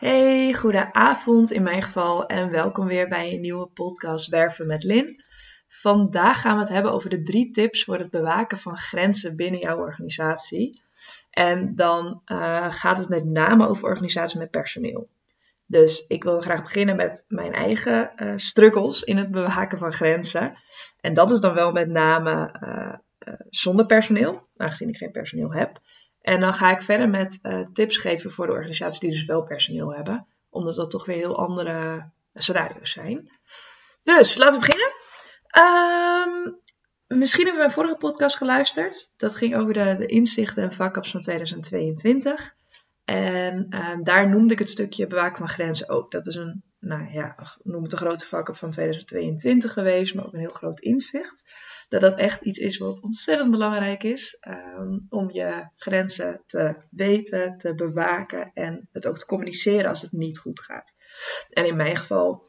Hey, goede avond in mijn geval en welkom weer bij een nieuwe podcast Werven met Lin. Vandaag gaan we het hebben over de drie tips voor het bewaken van grenzen binnen jouw organisatie. En dan uh, gaat het met name over organisatie met personeel. Dus ik wil graag beginnen met mijn eigen uh, struggles in het bewaken van grenzen. En dat is dan wel met name uh, zonder personeel, aangezien ik geen personeel heb. En dan ga ik verder met uh, tips geven voor de organisaties die dus wel personeel hebben. Omdat dat toch weer heel andere scenario's zijn. Dus, laten we beginnen. Um, misschien hebben we mijn vorige podcast geluisterd. Dat ging over de, de inzichten en vakups van 2022. En uh, daar noemde ik het stukje bewaken van grenzen ook. Dat is een, nou ja, noem het een grote vakup van 2022 geweest, maar ook een heel groot inzicht dat dat echt iets is wat ontzettend belangrijk is um, om je grenzen te weten, te bewaken en het ook te communiceren als het niet goed gaat. En in mijn geval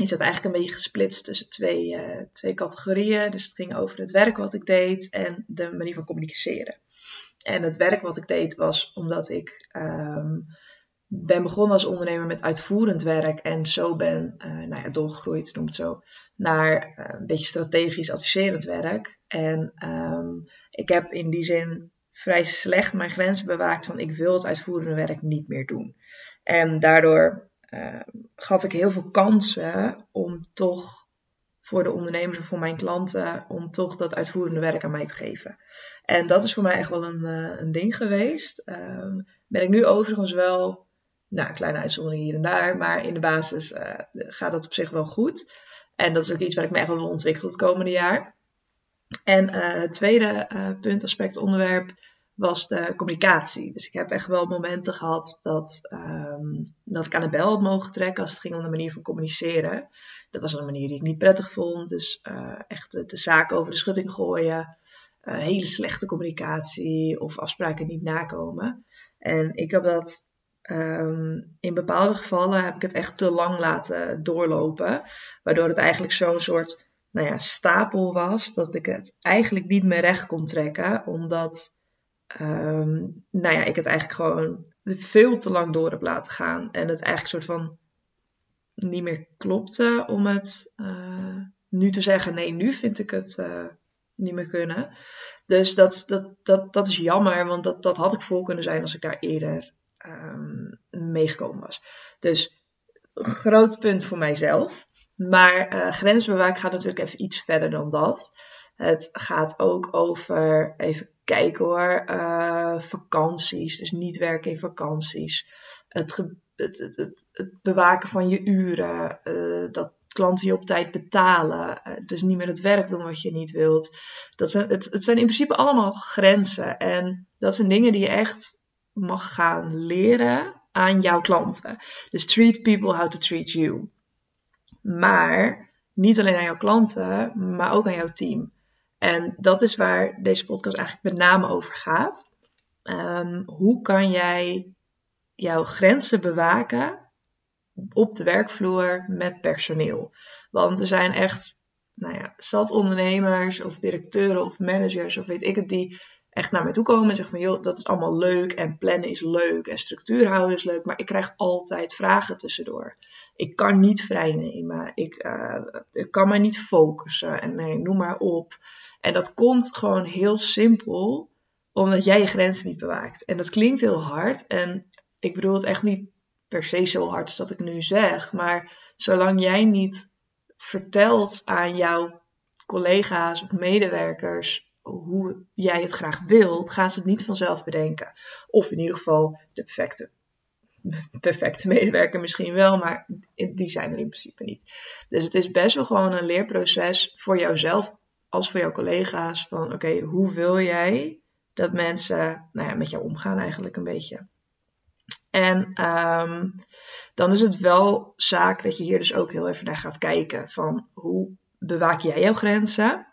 is het eigenlijk een beetje gesplitst tussen twee, uh, twee categorieën. Dus het ging over het werk wat ik deed en de manier van communiceren. En het werk wat ik deed was omdat ik um, ben begonnen als ondernemer met uitvoerend werk en zo ben uh, nou ja, doorgegroeid, noem het zo, naar uh, een beetje strategisch adviserend werk. En um, ik heb in die zin vrij slecht mijn grenzen bewaakt van ik wil het uitvoerende werk niet meer doen. En daardoor uh, gaf ik heel veel kansen om toch voor de ondernemers of voor mijn klanten om toch dat uitvoerende werk aan mij te geven. En dat is voor mij echt wel een, een ding geweest. Um, ben ik nu overigens wel nou, kleine uitzonderingen hier en daar. Maar in de basis uh, gaat dat op zich wel goed. En dat is ook iets waar ik me echt wil ontwikkelen het komende jaar. En uh, het tweede uh, punt, aspect, onderwerp was de communicatie. Dus ik heb echt wel momenten gehad dat, um, dat ik aan de bel had mogen trekken als het ging om de manier van communiceren. Dat was een manier die ik niet prettig vond. Dus echt de, de zaak over de schutting gooien. hele slechte communicatie of afspraken niet nakomen. En ik heb dat Um, in bepaalde gevallen heb ik het echt te lang laten doorlopen. Waardoor het eigenlijk zo'n soort nou ja, stapel was. Dat ik het eigenlijk niet meer recht kon trekken. Omdat um, nou ja, ik het eigenlijk gewoon veel te lang door heb laten gaan. En het eigenlijk soort van niet meer klopte om het uh, nu te zeggen. Nee, nu vind ik het uh, niet meer kunnen. Dus dat, dat, dat, dat is jammer. Want dat, dat had ik vol kunnen zijn als ik daar eerder um, meegekomen was. Dus groot punt voor mijzelf. Maar uh, grensbewaken gaat natuurlijk even iets verder dan dat. Het gaat ook over, even kijken hoor, uh, vakanties. Dus niet werken in vakanties. Het, het, het, het, bewaken van je uren. Uh, dat klanten je op tijd betalen. dus niet meer het werk doen wat je niet wilt. Dat zijn, het, het zijn in principe allemaal grenzen. En dat zijn dingen die je echt mag gaan leren aan jouw klanten. Dus treat people how to treat you. Maar niet alleen aan jouw klanten, maar ook aan jouw team. En dat is waar deze podcast eigenlijk met name over gaat. Um, hoe kan jij jouw grenzen bewaken op de werkvloer met personeel? Want er zijn echt, nou ja, zat ondernemers of directeuren of managers of weet ik het, die echt naar mij toe komen en zeggen van joh, dat is allemaal leuk en plannen is leuk en structuur houden is leuk, maar ik krijg altijd vragen tussendoor. Ik kan niet vrijnemen, ik, uh, ik kan mij niet focussen en nee, noem maar op. En dat komt gewoon heel simpel omdat jij je grenzen niet bewaakt. En dat klinkt heel hard en ik bedoel het echt niet per se zo hard als dat ik nu zeg, maar zolang jij niet vertelt aan jouw collega's of medewerkers hoe jij het graag wilt, gaan ze het niet vanzelf bedenken. Of in ieder geval de perfecte, perfecte medewerker misschien wel, maar die zijn er in principe niet. Dus het is best wel gewoon een leerproces voor jouzelf als voor jouw collega's. Van oké, hoe wil jij dat mensen nou ja, met jou omgaan eigenlijk een beetje. En um, dan is het wel zaak dat je hier dus ook heel even naar gaat kijken van hoe bewaak jij jouw grenzen?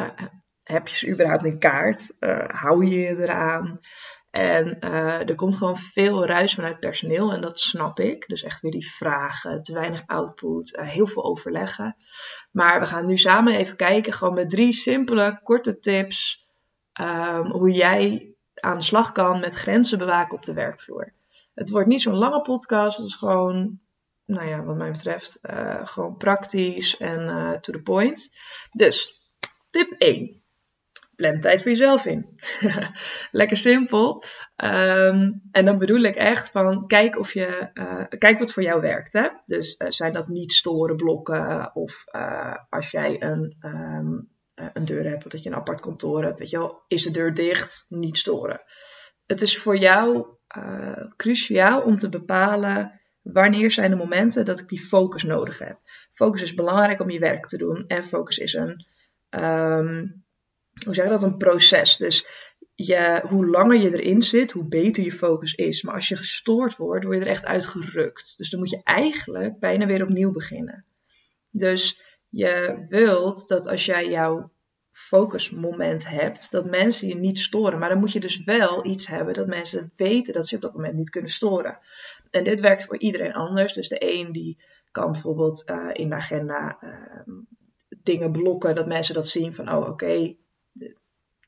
Uh, heb je ze überhaupt in kaart? Uh, hou je je eraan? En uh, er komt gewoon veel ruis vanuit personeel en dat snap ik. Dus echt weer die vragen, te weinig output, uh, heel veel overleggen. Maar we gaan nu samen even kijken, gewoon met drie simpele, korte tips, um, hoe jij aan de slag kan met grenzen bewaken op de werkvloer. Het wordt niet zo'n lange podcast. Het is gewoon, nou ja, wat mij betreft, gewoon praktisch en to the point. Dus, tip 1. Plan tijd voor jezelf in. Lekker simpel. Um, en dan bedoel ik echt van kijk of je uh, kijk wat voor jou werkt. Hè? Dus uh, zijn dat niet storen blokken of uh, als jij een, um, een deur hebt of dat je een apart kantoor hebt, weet je wel, is de deur dicht, niet storen. Het is voor jou cruciaal om te bepalen wanneer zijn de momenten dat ik die focus nodig heb. Focus is belangrijk om je werk te doen en focus is een um, hoe zeg je dat, een proces. Dus je, hoe langer je erin zit, hoe beter je focus is. Maar als je gestoord wordt, word je er echt uitgerukt. Dus dan moet je eigenlijk bijna weer opnieuw beginnen. Dus je wilt dat als jij jouw focusmoment hebt, dat mensen je niet storen. Maar dan moet je dus wel iets hebben dat mensen weten dat ze op dat moment niet kunnen storen. En dit werkt voor iedereen anders. Dus de een die kan bijvoorbeeld uh, in de agenda uh, dingen blokken, dat mensen dat zien van, oh oké,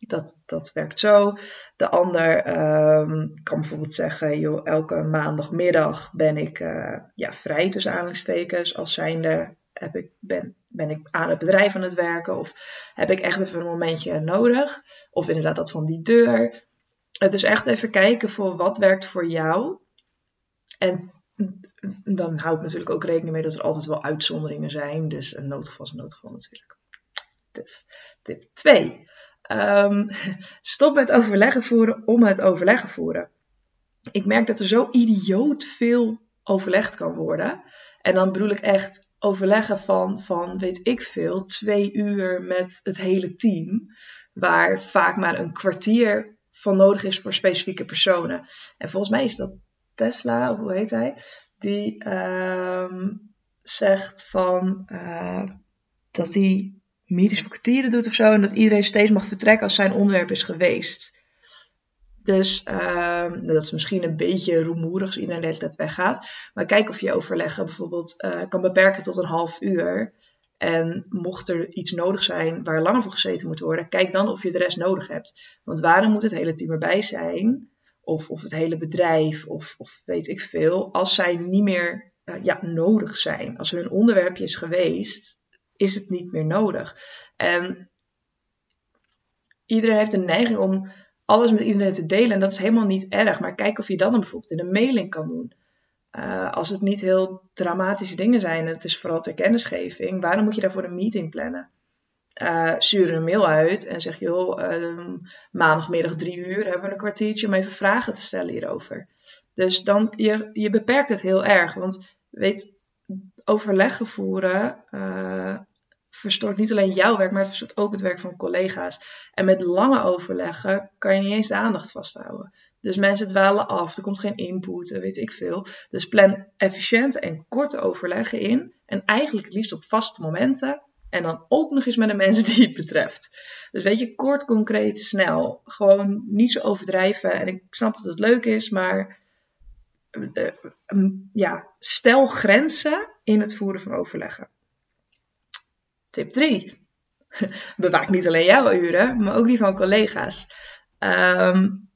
dat, dat werkt zo. De ander um, kan bijvoorbeeld zeggen, joh, elke maandagmiddag ben ik uh, ja, vrij tussen aanhalingstekens. Als zijnde heb ik, ben, ben ik aan het bedrijf aan het werken of heb ik echt even een momentje nodig. Of inderdaad dat van die deur. Het is echt even kijken voor wat werkt voor jou. En dan houdt natuurlijk ook rekening mee dat er altijd wel uitzonderingen zijn. Dus een noodgeval is een noodgeval natuurlijk. Tip 2. Um, stop met overleggen voeren om het overleggen voeren. Ik merk dat er zo idioot veel overlegd kan worden. En dan bedoel ik echt overleggen van, van weet ik veel, twee uur met het hele team. Waar vaak maar een kwartier van nodig is voor specifieke personen. En volgens mij is dat Tesla, hoe heet hij? Die um, zegt van uh, dat hij voor kwartieren doet of zo. En dat iedereen steeds mag vertrekken als zijn onderwerp is geweest. Dus uh, dat is misschien een beetje rumoerig als iedereen de tijd weggaat. Maar kijk of je overleggen bijvoorbeeld uh, kan beperken tot een half uur. En mocht er iets nodig zijn waar langer voor gezeten moet worden, kijk dan of je de rest nodig hebt. Want waarom moet het hele team erbij zijn? Of, of het hele bedrijf, of, of weet ik veel, als zij niet meer uh, ja, nodig zijn. Als hun onderwerpje is geweest, is het niet meer nodig. En iedereen heeft een neiging om alles met iedereen te delen. En dat is helemaal niet erg. Maar kijk of je dat dan bijvoorbeeld in een mailing kan doen. Uh, als het niet heel dramatische dingen zijn, het is vooral ter kennisgeving, waarom moet je daarvoor een meeting plannen? Uh, stuur een mail uit en zeg, joh, uh, maandagmiddag drie uur hebben we een kwartiertje om even vragen te stellen hierover. Dus dan, je, je beperkt het heel erg, want weet, overleggen voeren uh, verstoort niet alleen jouw werk, maar het verstoort ook het werk van collega's. En met lange overleggen kan je niet eens de aandacht vasthouden. Dus mensen dwalen af, er komt geen input, weet ik veel. Dus plan efficiënt en korte overleggen in. En eigenlijk het liefst op vaste momenten. En dan ook nog eens met de mensen die het betreft. Dus weet je, kort, concreet, snel. Gewoon niet zo overdrijven. En ik snap dat het leuk is, maar ja, stel grenzen in het voeren van overleggen. Tip 3. Bewaak niet alleen jouw uren, maar ook die van collega's. Um,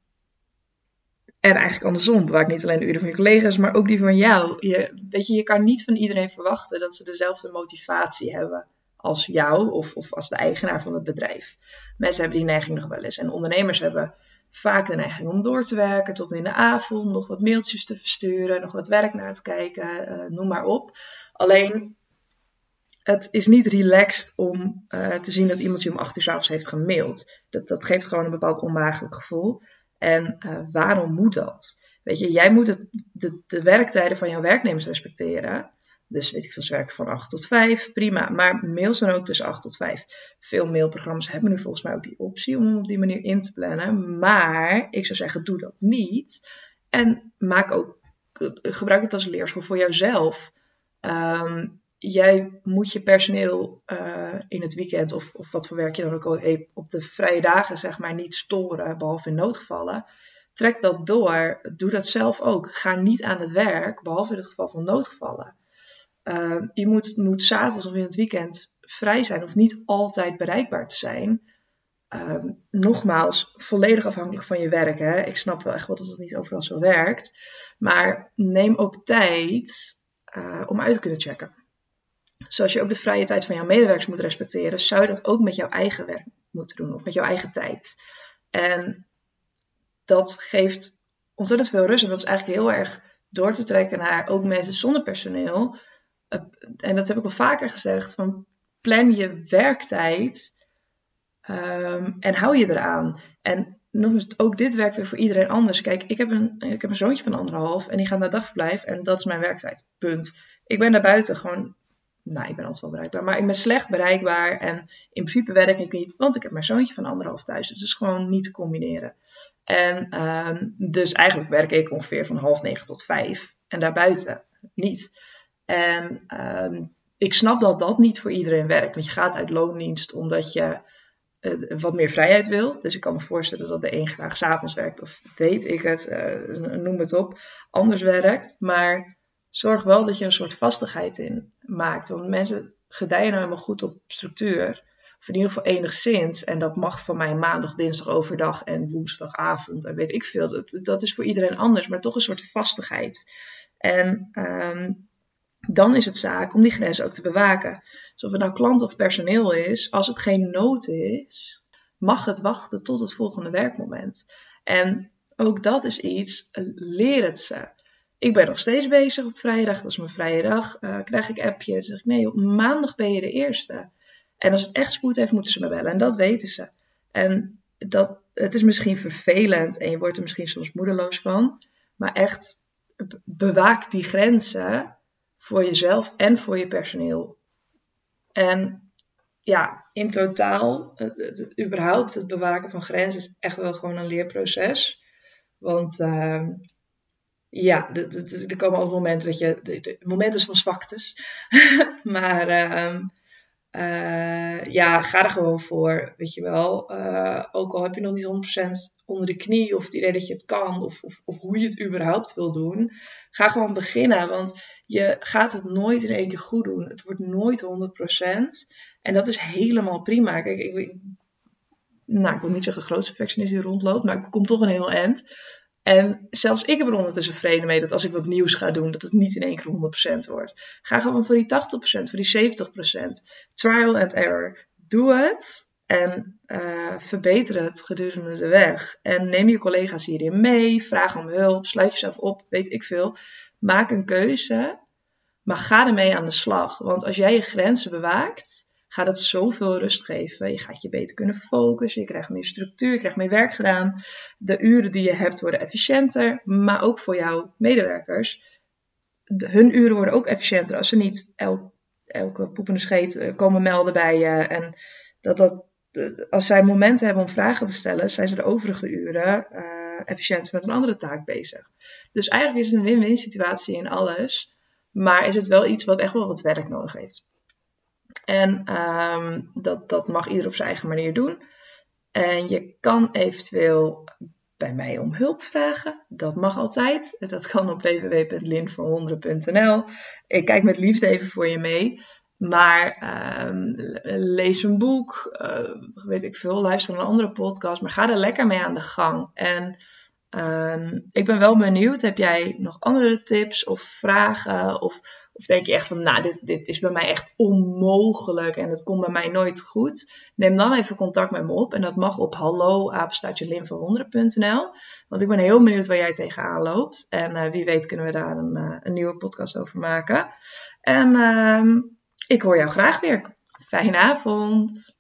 en eigenlijk andersom, bewaak niet alleen de uren van je collega's, maar ook die van jou. Je, weet je, je kan niet van iedereen verwachten dat ze dezelfde motivatie hebben als jou of, of als de eigenaar van het bedrijf. Mensen hebben die neiging nog wel eens. En ondernemers hebben vaak de neiging om door te werken tot in de avond, nog wat mailtjes te versturen, nog wat werk naar te kijken, uh, noem maar op. Alleen, het is niet relaxed om uh, te zien dat iemand je om acht uur avonds heeft gemaild. Dat, dat geeft gewoon een bepaald onmagelijk gevoel. En uh, waarom moet dat? Weet je, jij moet het, de, de werktijden van jouw werknemers respecteren. Dus weet ik veel, ze werken van 8 tot 5, prima. Maar mails zijn ook tussen 8 tot 5. Veel mailprogramma's hebben nu volgens mij ook die optie om op die manier in te plannen. Maar ik zou zeggen, doe dat niet. En maak ook, gebruik het als leerschool voor jouzelf. Um, jij moet je personeel uh, in het weekend of, of wat voor werk je dan ook al op de vrije dagen zeg maar niet storen, behalve in noodgevallen. Trek dat door. Doe dat zelf ook. Ga niet aan het werk, behalve in het geval van noodgevallen. Uh, je moet, moet s'avonds of in het weekend vrij zijn of niet altijd bereikbaar te zijn. ehm, nogmaals, volledig afhankelijk van je werk. Hè? Ik snap wel echt wel dat het niet overal zo werkt. Maar neem ook tijd uh, om uit te kunnen checken. Zoals je ook de vrije tijd van jouw medewerkers moet respecteren, zou je dat ook met jouw eigen werk moeten doen of met jouw eigen tijd. En dat geeft ontzettend veel rust. En dat is eigenlijk heel erg door te trekken naar ook mensen zonder personeel. En dat heb ik al vaker gezegd: van plan je werktijd um, en hou je eraan. En nog eens, ook dit werkt weer voor iedereen anders. Kijk, ik heb, een, ik heb een zoontje van anderhalf en die gaat naar dagverblijf en dat is mijn werktijd. Punt. Ik ben daar buiten gewoon nou, ik ben altijd wel bereikbaar, maar ik ben slecht bereikbaar en in principe werk ik niet, want ik heb mijn zoontje van anderhalf thuis. Dus het is gewoon niet te combineren. En uh, dus eigenlijk werk ik ongeveer van half negen tot vijf en daarbuiten niet. En uh, ik snap dat dat niet voor iedereen werkt, want je gaat uit loondienst omdat je uh, wat meer vrijheid wil. Dus ik kan me voorstellen dat de een graag s'avonds werkt of weet ik het, uh, noem het op, anders werkt. Maar zorg wel dat je een soort vastigheid in maakt. Want mensen gedijen nou helemaal goed op structuur. Of in ieder geval enigszins. En dat mag van mij maandag, dinsdag overdag en woensdagavond. En weet ik veel. Dat, is voor iedereen anders. Maar toch een soort vastigheid. En um, dan is het zaak om die grenzen ook te bewaken. Dus of het nou klant of personeel is. Als het geen nood is, mag het wachten tot het volgende werkmoment. En ook dat is iets, leer het ze. Ik ben nog steeds bezig op vrijdag, dat is mijn vrije dag. Uh, krijg ik appje, zeg ik nee, op maandag ben je de eerste. En als het echt spoed heeft, moeten ze me bellen. En dat weten ze. En dat, het is misschien vervelend en je wordt er misschien soms moedeloos van. Maar echt, bewaak die grenzen voor jezelf en voor je personeel. En ja, in totaal, het, überhaupt het bewaken van grenzen is echt wel gewoon een leerproces. Want uh, ja, er komen altijd momenten dat je. De, momenten van zwaktes. maar uh, uh, ja, ga er gewoon voor. Weet je wel. Uh, ook al heb je nog niet 100% onder de knie. Of het idee dat je het kan. Of, of, of hoe je het überhaupt wil doen. Ga gewoon beginnen. Want je gaat het nooit in één keer goed doen. Het wordt nooit 100%. En dat is helemaal prima. Kijk, ik, nou, ik wil niet zeggen grootste perfectionist die rondloopt. Maar ik kom toch een heel eind. En zelfs ik heb er ondertussen vrede mee dat als ik wat nieuws ga doen, dat het niet in één keer 100% wordt. Ga gewoon voor die 80%, voor die 70%. Trial and error. Doe het en uh, verbeter het gedurende de weg. En neem je collega's hierin mee, vraag om hulp, sluit jezelf op, weet ik veel. Maak een keuze, maar ga ermee aan de slag. Want als jij je grenzen bewaakt, gaat het zoveel rust geven. Je gaat je beter kunnen focussen, je krijgt meer structuur, je krijgt meer werk gedaan. De uren die je hebt worden efficiënter, maar ook voor jouw medewerkers. hun uren worden ook efficiënter als ze niet elke poepende scheet eh, komen melden bij je. En dat dat, als zij momenten hebben om vragen te stellen, zijn ze de overige uren uh, efficiënter met een andere taak bezig. Dus eigenlijk is het een win-win situatie in alles. Maar is het wel iets wat echt wel wat werk nodig heeft. En um, dat, dat mag ieder op zijn eigen manier doen. En je kan eventueel bij mij om hulp vragen. Dat mag altijd. Dat kan op www.linverhonderen.nl. Ik kijk met liefde even voor je mee. Maar um, lees een boek, uh, weet ik veel, luister naar een andere podcast. Maar ga er lekker mee aan de gang. En um, ik ben wel benieuwd, heb jij nog andere tips of vragen? Of of denk je echt van, nou, dit, dit is bij mij echt onmogelijk en het komt bij mij nooit goed? Neem dan even contact met me op. En dat mag op hallo Want ik ben heel benieuwd waar jij tegenaan loopt. En uh, wie weet kunnen we daar een, uh, een nieuwe podcast over maken. En uh, ik hoor jou graag weer. Fijne avond.